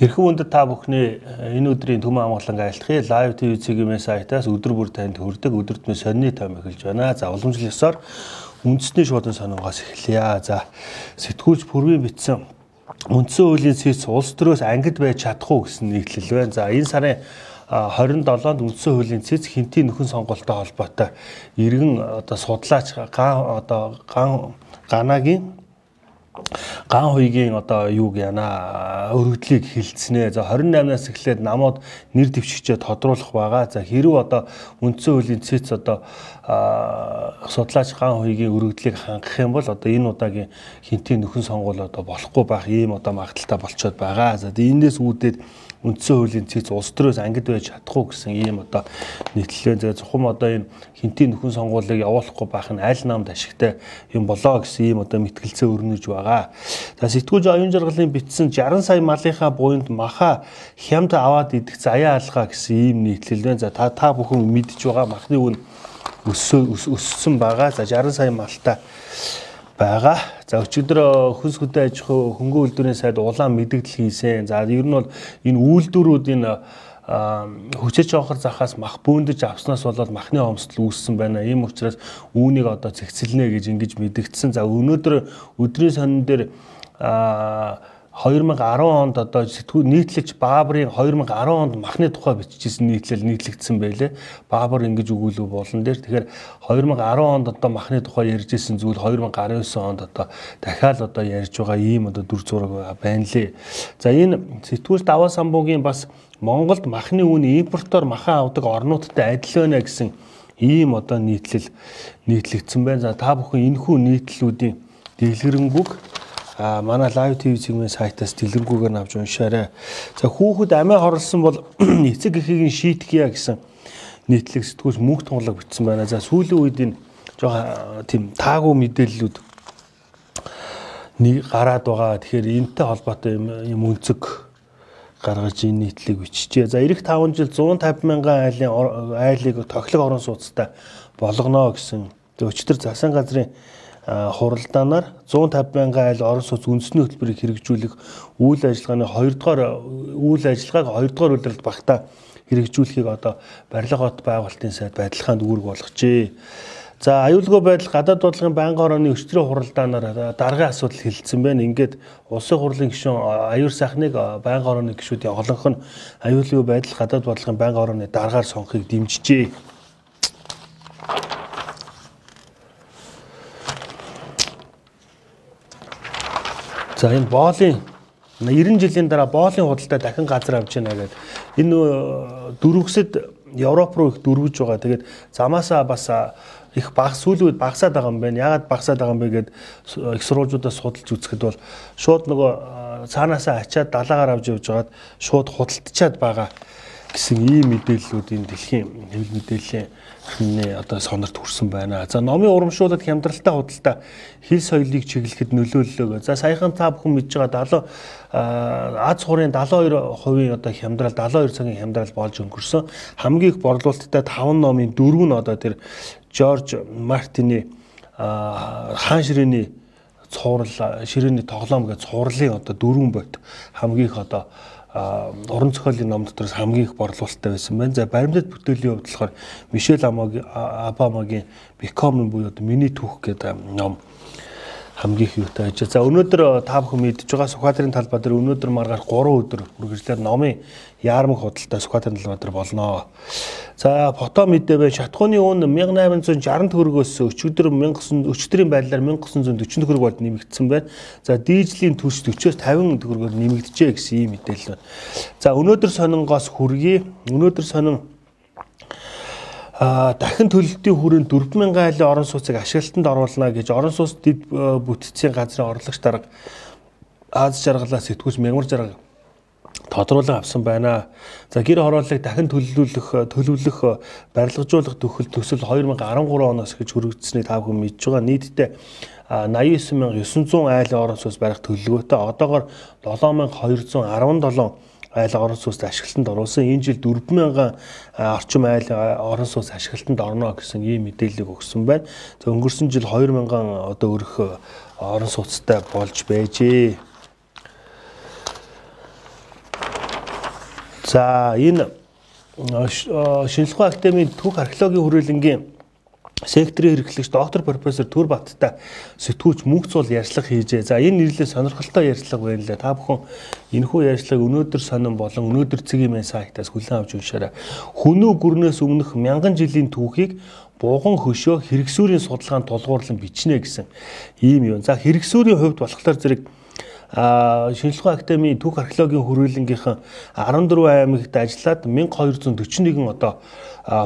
Эрхэм өндөд та бүхний э, энэ өдрийн төмөн амгалан айлтгий лайв цэгийн сайтаас өдөр бүр танд хүрдэг өдөртмө сонины том эхэлж байна. За уламжлал ёсоор үндэсний шуудан сонингоос эхлэе. За сэтгүүлч Пүрвийн бичсэн үндсэн хуулийн цэц улс төрөөс ангид байж чадах уу гэсэн нийтлэл байна. За энэ сарын 27-нд үндсэн хуулийн цэц хинтийн нөхөн сонголттой холбоотой иргэн одоо судлаач ган одоо ган ганагийн ган хуйгийн одоо юуг яна өргөдлийг хилцнэ. За 28-наас эхлээд намууд нэр дэвшигчээ тодруулах байгаа. За хэрв одоо үндсэн хуулийн цэц одоо судлаач ган хуйгийн өргөдлийг хангах юм бол одоо энэ удаагийн хинтийн нөхөн сонгуул одоо болохгүй байх ийм одоо магадaltaй болцоод байгаа. За энэс үүдээд үндсэн хуулийн цэц улс төрөөс ангид байж чадахгүй гэсэн ийм одоо нийтлэлээ зэрэг зөвхөн одоо энэ хинтийн нөхөн сонгуулийг явуулахгүй байх нь аль намд ашигтай юм болоо гэсэн ийм одоо мэтгэлцээ өрнөж байгаа. За сэтгүүлч оюун жаргалын бичсэн 60 сая малынхаа буйнд маха хямд аваад идэх заяа алгаа гэсэн ийм нийтлэл байна. За та та бүхэн мэдж байгаа махны үн өссөн байгаа. За 60 сая малтай байгаа. За өчигдөр хөнс хөдөө аж ахуй хөнгөн үйлдвэрийн сайд улаан мэдээлэл хийсэн. За ер нь бол энэ үйлдвэрүүд энэ хүчтэй онхор захаас мах бөөндөж авснаас болоод махны хомсдол үүссэн байна. Ийм учраас үүнийг одоо цэгцэлнэ гэж ингэж мэдэгдсэн. За өнөөдөр өдрийн сонин дээр а 2010 онд одоо сэтгүү нийтлэгч Баабрын 2010 онд махны тухай бичижсэн нийтлэл нийтлэгдсэн байлээ. Баабар ингэж өгүүлүү болон дээр тэгэхээр 2010 онд одоо махны тухай ярьжсэн зүйл 2019 онд одоо дахиад одоо ярьж байгаа ийм одоо дүр зураг байна лээ. За энэ сэтгүүлч Даваа самбуугийн бас Монголд махны үн импортоор махан авдаг орнуудтай адил байна гэсэн ийм одоо нийтлэл нийтлэгдсэн байна. За та бүхэн энэхүү нийтлэлүүдийн дэлгэрэнгүй а манай лайв ТV цэгмийн сайтаас дэлгэргүйгээр авч уншаарай. За хүүхэд амиа хорлсон бол эцэг эхийн шийтгэе гэсэн нийтлэг сэтгүүлч мөнх тунгалаг бичсэн байна. За сүүлийн үед энэ жоохон тийм таагүй мэдээллүүд нэг гараад байгаа. Тэгэхээр энэтэй холбоотой юм өнцөг гаргаж энэ нийтлэг биччихэ. За эх 5 жил 150 мянган айлын айлыг тоглог орон сууцтай болгоно гэсэн. Өчтөр засан газрын хуралдаанаар 150 мянган айл орон сууц үндэсний хөтөлбөрийг хэрэгжүүлэх үйл ажиллагааны 2 дугаар үйл ажиллагааг 2 дугаар үйлрэлд багтаа хэрэгжүүлэхийг одоо барилга хот байгуулалтын сайд байдлахаанд үүрэг болгожээ. За аюулгүй байдал гадаад бодлогын байнгын орооны өчтөрийн хуралдаанаар даргын асуудал хилцсэн байна. Ингээд улсын хурлын гишүүн аюур сайхныг байнгын орооны гишүүдийн олонх нь аюулгүй байдал гадаад бодлогын байнгын орооны даргаар сонгохыг дэмжижээ. За энэ боолын 90 жилийн дараа боолын худалдаа дахин газар авч яана гэдэг. Энэ э, дөрвөсөд Европ руу их дөрвөж байгаа. Тэгээд замаасаа бас их баг сүүлүүд багасаад байгаа юм байна. Яагаад багасаад байгаа юм бэ гэд их сурвалжуудаас судалж үзэхэд бол шууд нөгөө э, цаанаасаа ачаад далаагаар авч явж байгаад шууд худалдчихад байгаа гэсэн ийм мэдээллүүдийн дэлхийн хэвлэл мэдээллийн одоо сонорт хүрсэн байна. За номын урамшуулалт хямдралтай худалдаа хил соёлыг чиглэхэд нөлөөллөө. За саяхан та бүхэн мэдж байгаа 70 Аз хуурын 72% одоо хямдрал 72 цагийн хямдрал болж өнгөрсөн. Хамгийн их борлуулалттай 5 номын 4 нь одоо тэр Жорж Мартины хаан ширээний цуврал ширээний тоглоом гэж цувралын одоо дөрвөн бот хамгийн их одоо уран зохиолын ном дотроос хамгийн их борлуулалттай байсан байна. За баримтат бүтээлийн хувьд болохоор Мишель Обамагийн Become буюу одоо миний түүх гэдэг ном хамгийн их юутай ажил. За өнөөдөр та бүхэн мэдж байгаа Сүхбаатарын талбай дээр өнөөдөр маргааш 3 өдөр үргэлжлээд номын яармаг худалдаа Сүхбаатарын талбай дээр болно. За фото мэдээ бай шатхууны үн 1860 төгрөгөөс өчигдөр 1900 өчтөрийн байдлаар 1940 төгрөг болд нэмэгдсэн байна. За дижлийн түлш 40-оос 50 төгрөгөөр нэмэгдэжээ гэсэн ийм мэдээлэл байна. За өнөөдөр сонингоос хүргэе. Өнөөдөр сонин дахин төлөлтийн хүрээнд 4000 айлын орон сууцыг ашиглалтанд оруулна гэж орон сууц дэд бүтцийн газрын орлогч дарга Аз жаргалаас сэтгүүлч мягмар жаргал тодруулан авсан байна. За гэр хорооллыг дахин төлөвлөх төлөвлөх барилгажуулах төхөл төсөл 2013 оноос гэж хүрэгдсэнийг та бүхэн мэдж байгаа. Нийтдээ 89900 айлын орон сууц барих төлөвлөгөөтэй одоогоор 7217 айл орон сууцд ашиглалтанд оруулсан. Энэ жил 4000 орчим айл орон сууц ашиглалтанд орно гэсэн ийм мэдээллийг өгсөн байна. За өнгөрсөн жил 2000 одоо өрх орон сууцтай болж байжээ. За энэ шинжилгээ академийн түүх археологийн хүрээлэнгийн секторын хэрэглэгч доктор профессор Түр Баттай сэтгүүлч мөнх цул ярьцлага хийжээ. За энэ нэрлэлээ сонирхолтой ярьцлага байна лээ. Та бүхэн энэхүү ярьцлагыг өнөөдөр сонин болон өнөөдөр цэгийн мэн сайтаас хүлээн авч уншаарай. Хүнүү гүрнээс өмнөх мянган жилийн түүхийг буган хөшөө хэрэгсүүрийн судалгаанд тулгуурлан бичнэ гэсэн ийм юм. За хэрэгсүүрийн хувьд болохоор зэрэг шинжилгээ академийн түүх археологийн хүрээлэнгийнхэн 14 аймагт ажиллаад 1241 одоо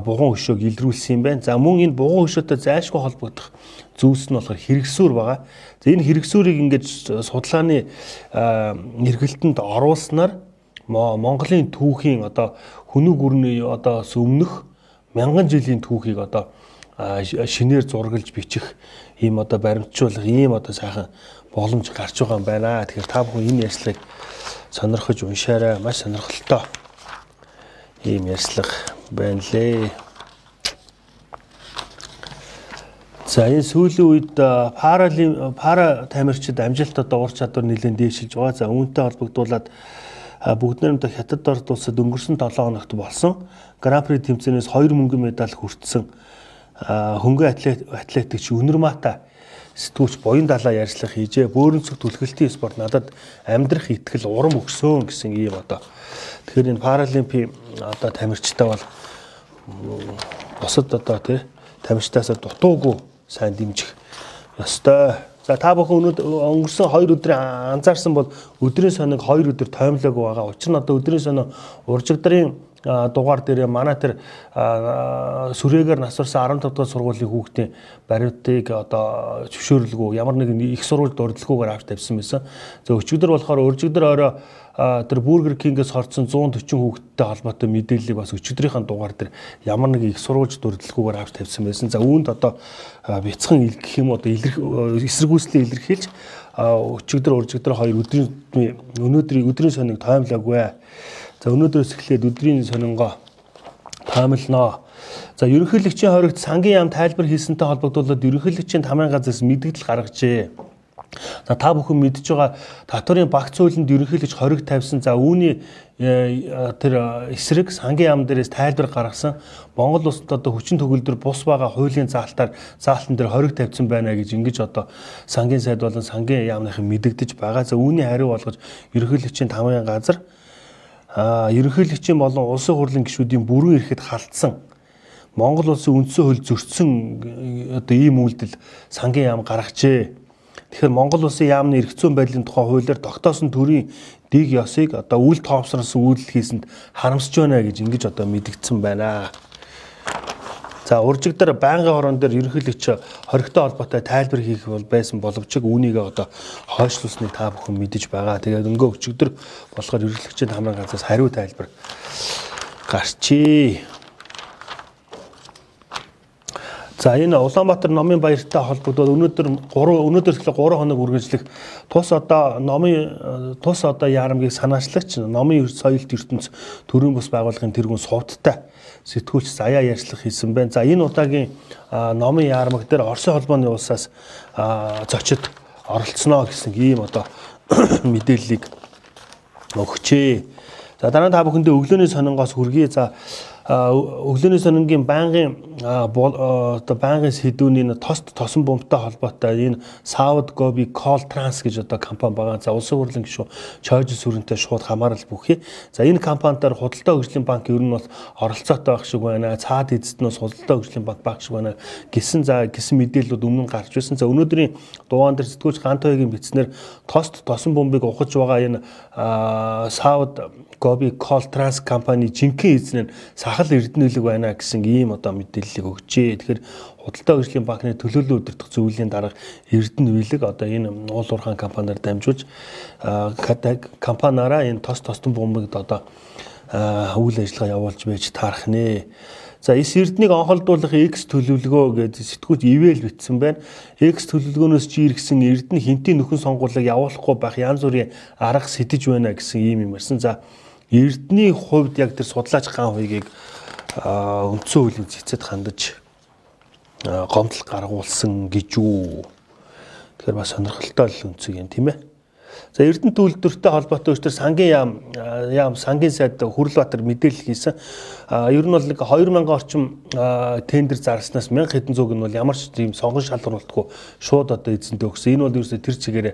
буган өшөөг илрүүлсэн юм байна. За мөн энэ буган өшөөтэй зайлшгүй холбогдох зүйлс нь болохоор хэрэгсүүр байгаа. За энэ хэрэгсүүрийг ингээд судалгааны эргэлтэнд оруулснаар Монголын түүхийн одоо хүнүг гүрний одоо өмнөх мянган жилийн түүхийг одоо шинээр зургалж бичих ийм одоо баримтжуулах ийм одоо сайхан боломж гарч байгаа юм байна. Тэгэхээр та бүхэн энэ ярьцлагыг сонирхож уншаарай. Маш сонирхолтой ийм ярьцлага байна лээ. За энэ сүүлийн үед паралим пара тамирчид амжилт одоо ур чадвар нэлээд дээшилж байгаа. За үүнтэй холбогдуулаад бүгд нэрмдэ хятад орд улсад өнгөрсөн 7 хоногт болсон гран-при тэмцээнээс 2 мөнгөн медаль хүртсэн хөнгөн атлет атлетикч Өнөр Мата сэтгүүлч буян далаа ярьцлага хийжээ. Бөөрөнцөг түлхэлтийн спорт надад амьдрах итгэл урам өгсөн гэсэн ийм одоо Тэгэхээр энэ паралимпийн одоо тамирчтай бол бусад одоо тий тамирчтаасаа дутуугүй сайн дэмжих ёстой. За та бүхэн өнөөдөр өнгөрсөн 2 өдрийн анзаарсан бол өдрийн сониг 2 өдөр тоймлоогүй байгаа. Учир нь одоо өдрийн сонио уржигдрын дугаар дээр манай тэр сүрээгээр насварсан 15 дахь сургуулийн хүүхдийн баримтыг одоо зөвшөөрлгөө ямар нэгэн их сургуульд урдлаггүйгээр авч тавьсан байсан. За өчигдөр болохоор уржигдөр орой тэр Burger King-ээс хорцсон 140 хүүхэдтэй холбоотой мэдээллийг бас өчигдрийнхэн дугаар дээр ямар нэг их сурвалж дурдлаггүйгээр авч тавьсан байсан. За үүнд одоо бяцхан гэх юм одоо илэрх эсэргүүцлээ илэрхийлж өчигдөр уржигдөр хоёр өдрийн өнөөдрийн өдрийн сониг таймлаагүй. За өнөөдрөөс эхлээд өдрийн сонингоо таамагланаа. За ерөнхийлөгчийн хоригт сангийн яам тайлбар хийсэнтэй холбогдуулаад ерөнхийлөгчийн тамирын газраас мэдгдэл гаргажээ. За та бүхэн мэдж байгаа татварын багц хуулинд ерөнхийлөгч хориг тавьсан. За үүний э, тэр эсрэг сангийн яам дээрээс тайлбар гаргасан. Монгол улсад одоо хүчин төгөлдөр бус байгаа хуулийн заалтаар заалтан дээр хориг тавьсан байна гэж ингэж одоо сангийн сайд болон сангийн яамныхан мэдэгдэж байгаа. За үүний хариу болгож ерөнхийлөгчийн тамирын газар ерөнхийлөгчийн болон улсын хурлын гишүүдийн бүрэн эрэхэд халтсан Монгол улсын үндсэн хууль зөрчсөн одоо ийм үйлдэл сангийн яам гаргажээ. Тэгэхээр Монгол улсын яамны эрх зүйн байдлын тухай хуулиар тогтоосон төрийн дэг ёсыг одоо үл тоовсруулсан үйлдэл хийсэнд харамсаж байна гэж ингэж одоо мэдгдсэн байна. За уржигдэр байнгын хорон дээр ерөнхийлөгч хоригтой холбоотой тайлбар хийх бол байсан боловч үүнийг одоо хойшлуулсныг та бүхэн мэдэж байгаа. Тэгээд өнгөө өчигдөр болохоор ерөнхийлөгчийн хамрын газраас хариу тайлбар гарчээ. За энэ Улаанбаатар номын баяртай холбогдоод өнөөдөр 3 өнөөдөөс эхлээ 3 хоног үргэлжлэх тус одоо номын тус одоо яарамгийг санаачлагч номын соёлт ертөнц төрийн бус байгууллагын тэргүүн сувдтай сэтгүүлч заяа ярьцлах хийсэн байна. За энэ удаагийн номын яармаг дээр Оросын холбооны улсаас зочид оролцсноо гэсэн ийм одоо мэдээллийг өгчээ. За дараа нь та бүхэндээ өглөөний сонингоос хүргэе. За өглөөний сонингийн байнгын одоо байнгын сэдвүүний тост тосон бомбтой холбоотой энэ South Gobi Coal Trans гэж одоо компани байгаа. За улсын хурлын гишүүн Чойж сүрэнтэй шууд хамаарал бүхий. За энэ компанитаар худалдаа хөгжлийн банк ер нь бол оролцоотой байх шиг байна. Цаад эзэд нь бас худалдаа хөгжлийн банк байх шиг байна. Гэсэн за гэсэн мэдээллүүд өмнө гарч байсан. За өнөөдрийн дугаан дээр сэтгүүлч Гантойгийн бичснээр тост тосон бомбыг ухаж байгаа энэ South Gobi Coal Trans компани жинхэнэ эзэн нь сахал эрдэнэлэг байна гэсэн ийм одоо мэдээллийг өгчээ. Тэгэхээр худалдаа хөгжлийн банкны төлөөлөл удирдах зөвлөлийн дарга Эрдэнэ Вилэг одоо энэ уул уурхаан компаниар дамжуулж компаниараа энэ тос тостон бомбыг одоо үйл ажиллагаа явуулж байж таарах нэ. За эс эрднийг онхолдуулах X төлөвлөгөө гэж сэтгүүлч ивэл битсэн байна. X төлөвлөгөөнөөс чи иргсэн эрдэнэ хинтийн нөхөн сонгуулийг явуулахгүй байх янз бүрийн арга сэтэж байна гэсэн ийм юм ярьсан. За Эрдний хувьд яг тэр судлаач хаан хуйгийг үндсэн хуулийн цэцэд хандаж гомдол гаргуулсан гэж үү. Тэгэхээр бас сонирхолтой л үнцэг юм тийм ээ. За Эрдэнэт үйлдвэртэй холбоотой өчтөр сангийн яам яам сангийн сайд Хүрлбаатар мэдээлэл хийсэн. Ер нь бол нэг 2000 орчим тендер зарснаас 1000 хэдэн зүг нь бол ямар ч тийм сонгон шалгуулалтгүй шууд одоо эзэнтэй өгсөн. Энэ бол ерөөсөө тэр чигээр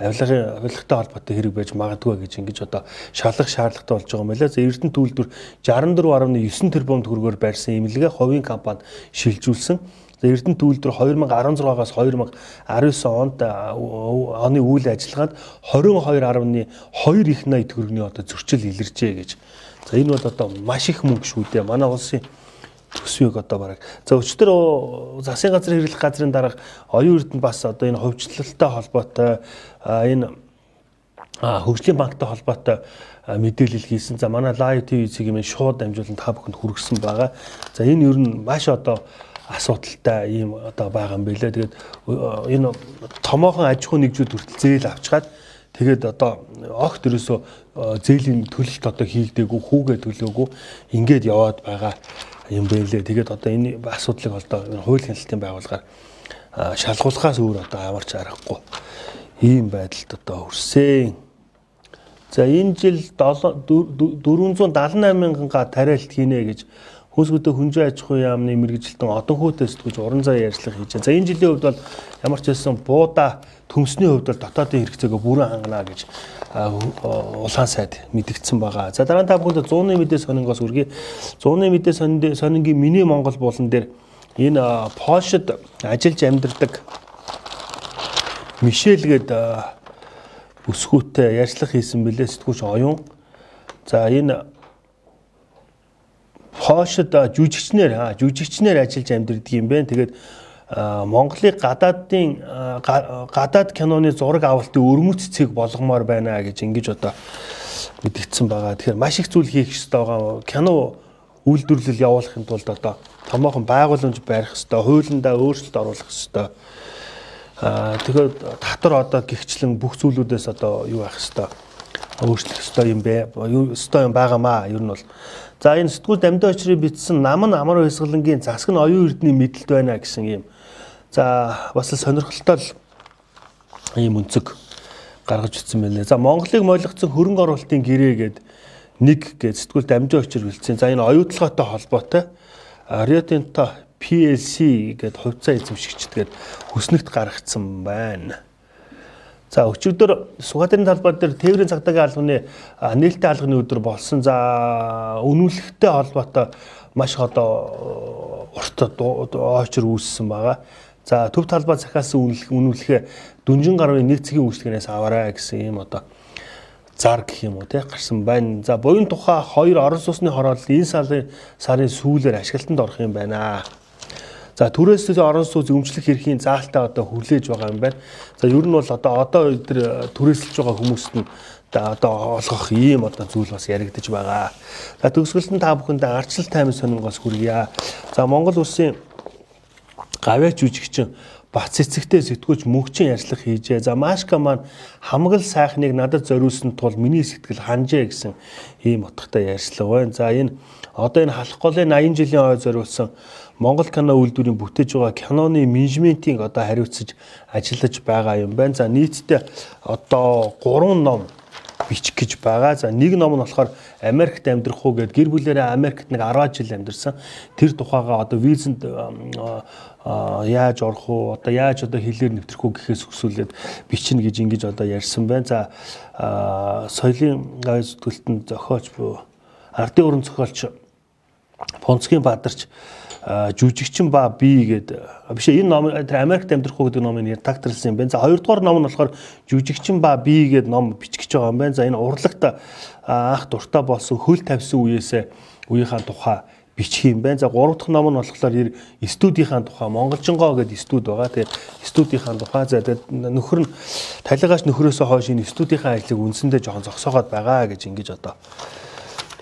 авилгын авилгатай холбоотой хэрэг байж магадгүй гэж ингэж одоо шалгах шаардлагатай болж байгаа юм байна. За Эрдэнэт үйлдвэр 64.9 тэрбум төгрөгөөр барьсан имлэгээ хувийн компани шилжүүлсэн. Эрдэнэт үйлдвэр 2016-аас 2019 онд оны үйл ажиллагаанд 22.2 их 80 төгрөгийн одоо зөрчил илэржээ гэж. За энэ бол одоо маш их мөнгө шүү дээ. Манай улсын төсвийг одоо бараг. За өчтөр засгийн газрын хэрэглэх газрын дарга оюун эрдэнэ бас одоо энэ хувьчлалтай холбоотой энэ хөгжлийн банктай холбоотой мэдээлэл хийсэн. За манай Live TV цэгийн шууд дамжуулан та бүхэнд хүргэсэн байгаа. За энэ ер нь маш одоо асуудалтай ийм одоо байгаа юм билээ. Тэгээд энэ томоохон аж ахуй нэгжүүд хүртэл зээл авчгаад тэгээд одоо огт ерөөсөө зээлийн төлөлт одоо хийгдээгүй хүүгээ төлөөгүй ингээд яваад байгаа юм байлээ. Тэгээд одоо энэ асуудлыг одоо хууль хяналтын байгууллагаар шалгуулахаас өөр одоо аварч аргагүй ийм байдалд одоо хүрсэн. За энэ жил 478 мянга тариалт хийнэ гэж хөөсгөдөө хүнжээ аж ахуй яамны мэрэгжилтэн одон хөөтэй сэтгүүлж уран зай ярьцлага хийж байгаа. За энэ жилийн хувьд бол ямар ч хэлсэн буудаа төмсний хувьд бол дотоодын хэрэгцээгөө бүрэн хангана гэж улаан сайд мэдгдсэн байгаа. За дараа нь та бүхэнд 100-ны мэдээ сонингоос үргэлж 100-ны мэдээ сонингийн миний Монгол буулан дээр энэ Польшид ажиллаж амьдардаг Мишель гээд өсгүүтэй ярьцлага хийсэн бэлээ сэтгүүлч оюун. За энэ Польшид жүжигчнэр жүжигчнэр ажиллаж амьдардаг юм байна. Тэгээд Монголыг гадаадын гадаад киноны зураг авалтын өрмөц цэг болгомоор байна гэж ингэж одоо мэдгдсэн байгаа. Тэгэхээр маш их зүйл хийх хэрэгтэй байгаа. Кино үйлдвэрлэл явуулахын тулд одоо томоохон байгууламж барих хэрэгтэй, хуулиндаа өөрчлөлт оруулах хэрэгтэй. Аа тэгэхээр татвар одоо гихчлэн бүх зүйлүүдээс одоо юу байх хэрэгтэй өөрчлөх ёстой юм бэ. Ёстой юм байгаамаа. Ер нь бол За энэ сэтгүүл дамжин очрыг бичсэн нам нь амар баясгалангийн засаг нь оюун эрдний мэдлэлт байна гэсэн юм. За бас л сонирхолтой л ийм өнцөг гаргаж утсан байна. За Монголыг мойлгоцсон хөрөнгө оруулалтын гэрээ гээд нэг гээд сэтгүүл дамжин очир бэлдсэн. За энэ оюутлоготой холбоотой Tinto PLC гээд хувьцаа эзэмшигчдгээд хүснэгт гаргацсан байна. За өчигдөр Сугаатын талбай дээр тээврийн цагдаагийн албаны нээлттэй алганы өдөр болсон. За үнүүлэхтэй холбоотой маш одоо урт очор үүссэн байгаа. За төв талбай захиас үнэлэх үнүүлэхээ дүнжин гаруй нэг цагийн үйлчлэгнээс аваарай гэсэн юм одоо зар гэх юм уу те гарсан байна. За буян тухай хоёр орон сууцны хороолол энэ сарын сарын сүүлээр ашиглалтанд орох юм байна. За түрээс орон сууц өмчлөх эрхийн заалтаа одоо хүлээж байгаа юм байна. За ер нь бол одоо одоо өдр түрээсэлж байгаа хүмүүст нь одоо олгох ийм одоо зүйл бас яригдж байгаа. За төгсгөлтөнд та бүхэндээ арчлал таймын сонингоос хүргье. За Монгол улсын гавьяач жүжигчин бац цэцэгтэй сэтгүүлч мөнхчин ярьцлага хийжээ. За Машка маань хамгал сайхныг надад зориулсан тул миний сэтгэл ханжээ гэсэн ийм утгатай ярьцлага байна. За энэ одоо энэ халах голын 80 жилийн хойд зориулсан Монгол кино үйлдвэрийн бүтээж байгаа киноны менежментийг одоо хариуцаж ажиллаж байгаа юм байна. За нийтдээ одоо 3 ном бичих гэж байгаа. За нэг ном нь болохоор Америкт амьдрах уу гэд гэр бүлээрээ Америкт нэг 10 жил амьдэрсэн. Тэр тухайга одоо визэнд яаж орох уу одоо яаж одоо хэлээр нэвтрэх үү гэхээс өсвөлээд бичнэ гэж ингэж одоо ярьсан байна. За соёлын гавь зүтгэлтэн зохиолч буюу ардын уран зохиолч Понцгийн бадарч жүжигчин ба би гээд биш энэ ном Америкт амьдрах уу гэдэг номыг редакторлсан юм байна. За хоёрдугаар ном нь болохоор жүжигчин ба би гээд ном бичих гэж байгаа юм байна. За энэ урлагт анх дуртай болсон хөл тавьсан үеэсээ үеийнхаа тухай бичих юм байна. За гурав дахь ном нь болохоор студийнхаа тухай Монголжингоо гэдэг студ байгаа. Тэгээд студийнхаа тухай за тэгээд нөхөр нь талигаач нөхрөөсөө хойш энэ студийнхаа ажлыг үндсэндээ жоохон зогсоогоод байгаа гэж ингэж одоо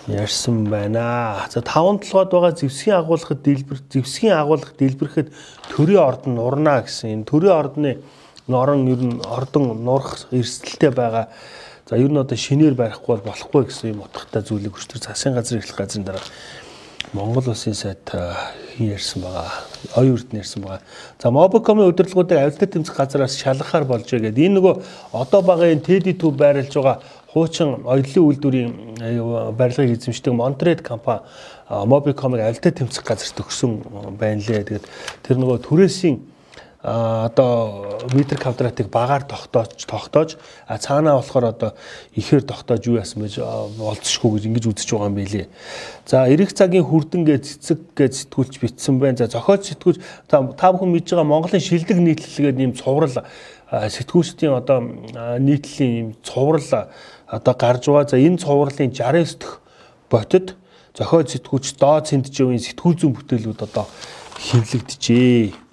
ярьсан байна. За 5 толгойд байгаа зэвсгийн агуулгад дэлбэр зэвсгийн агуулга дэлбэрэхэд төрийн ордон нурна гэсэн. Энэ төрийн ордны норон ер нь ордон нурах эрсдэлтэй байгаа. За ер нь одоо шинээр барихгүй бол болохгүй гэсэн юм утгатай зүйлийг өчтөр засгийн газрын эхлэх газрын дараа Монгол улсын сайд хин ярьсан байгаа. Ой үрд нэрсэн байгаа. За Mobicom-ын удирдлагуудыг авилтаа тэмцэх газараас шалгахаар болж байгаа гэдэг. Энэ нөгөө одоо багын TD2 байрлаж байгаа хуучин оёлын үйлдвэрийн барилгыг эзэмшдэг Montred компани Mobicom-ыг авилтаа тэмцэх газар төгсөн байна лээ. Тэгээд тэр нөгөө түрээсийн одоо метр квадратыг багаар тогтоож тогтоож цаанаа болохоор одоо ихээр тогтоож юу яасан байж болцсохгүй гэж ингэж үзэж байгаа юм билий. За эрэх цагийн хүрдэн гэж цэцэг гэж сэтгүүлч битсэн байна. За зохиолч сэтгүүлч та бүхэн мэдж байгаа Монголын шилдэг нийтлэлгээд ийм цуврал сэтгүүлчдийн одоо нийтлэлийн ийм цуврал одоо гарч байгаа. За энэ цувралын 69 дэх ботод зохиолч сэтгүүлч доод сэндэжийн сэтгүүл зүйн бүтээлүүд одоо хэвлэгдэжээ.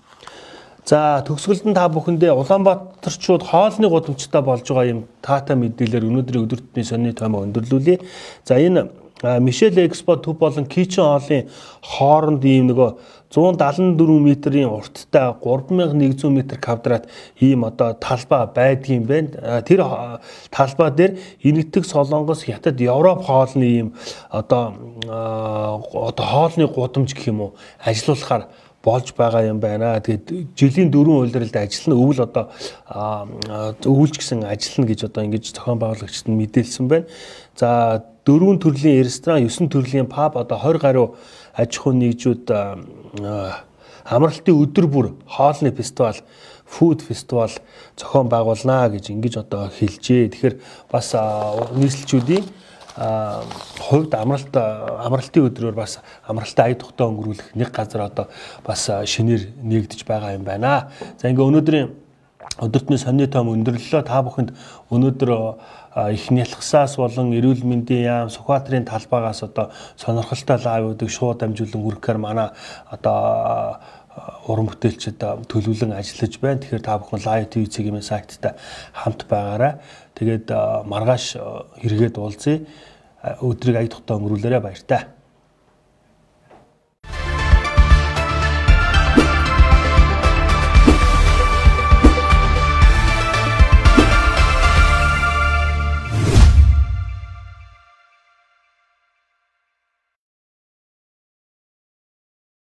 За төгсгөлд нь та бүхэндээ Улаанбаатарчууд хоолны гудамжтай болж байгаа юм таата мэдээлэлээр өнөөдрийн өдөртний сонины тоймоо өндөрлүүлье. За энэ Мишель Экспо төв болон Кичен хоолын хооронд ийм нөгөө 174 метрийн урттай 3100 м квадрат ийм одоо талбай байдгийн байна. Тэр талбай дээр Энэтхэг Солонгос Хятад Европ хоолны ийм одоо одоо хоолны гудамж гэх юм уу ажиллуулахаар болж байгаа юм байна. Тэгээд жилийн дөрвөн үйлрэлд ажиллана өвөл одоо өвөлж гэсэн ажиллана гэж одоо ингэж зохион байгуулагчид нь мэдээлсэн байна. За дөрвөн төрлийн ресторан, 9 төрлийн паб одоо 20 гаруй аж ахуйн нэгжүүд амралтын өдөр бүр хоолны фестивал фуд фестивал зохион байгуулнаа гэж ингэж одоо хэлжээ. Тэгэхээр бас нийслэлчүүдийн хувьд амралт амралтын өдрөөр бас амралтын ая тухтай өнгөрүүлэх нэг газар одоо бас шинээр нэгдэж байгаа юм байна. За ингээ өнөөдрийн өдөртний сонины том өндөрлөлөө та бүхэнд өнөөдөр их нялхсаас болон эрүүл мэндийн яам Сүхбаатарын талбайгаас одоо сонирхолтой лайвуудыг шууд дамжуулан үргэхээр манай одоо уран бүтээлчид төлөвлөн ажиллаж байна. Тэгэхээр та бүхэн Live TV цэгийн сайттай хамт байгаарай. Тэгээд маргааш хэрэгэд уулзъя. Өдрийг ая тухтай өнгөрүүлээрэ баяр таа.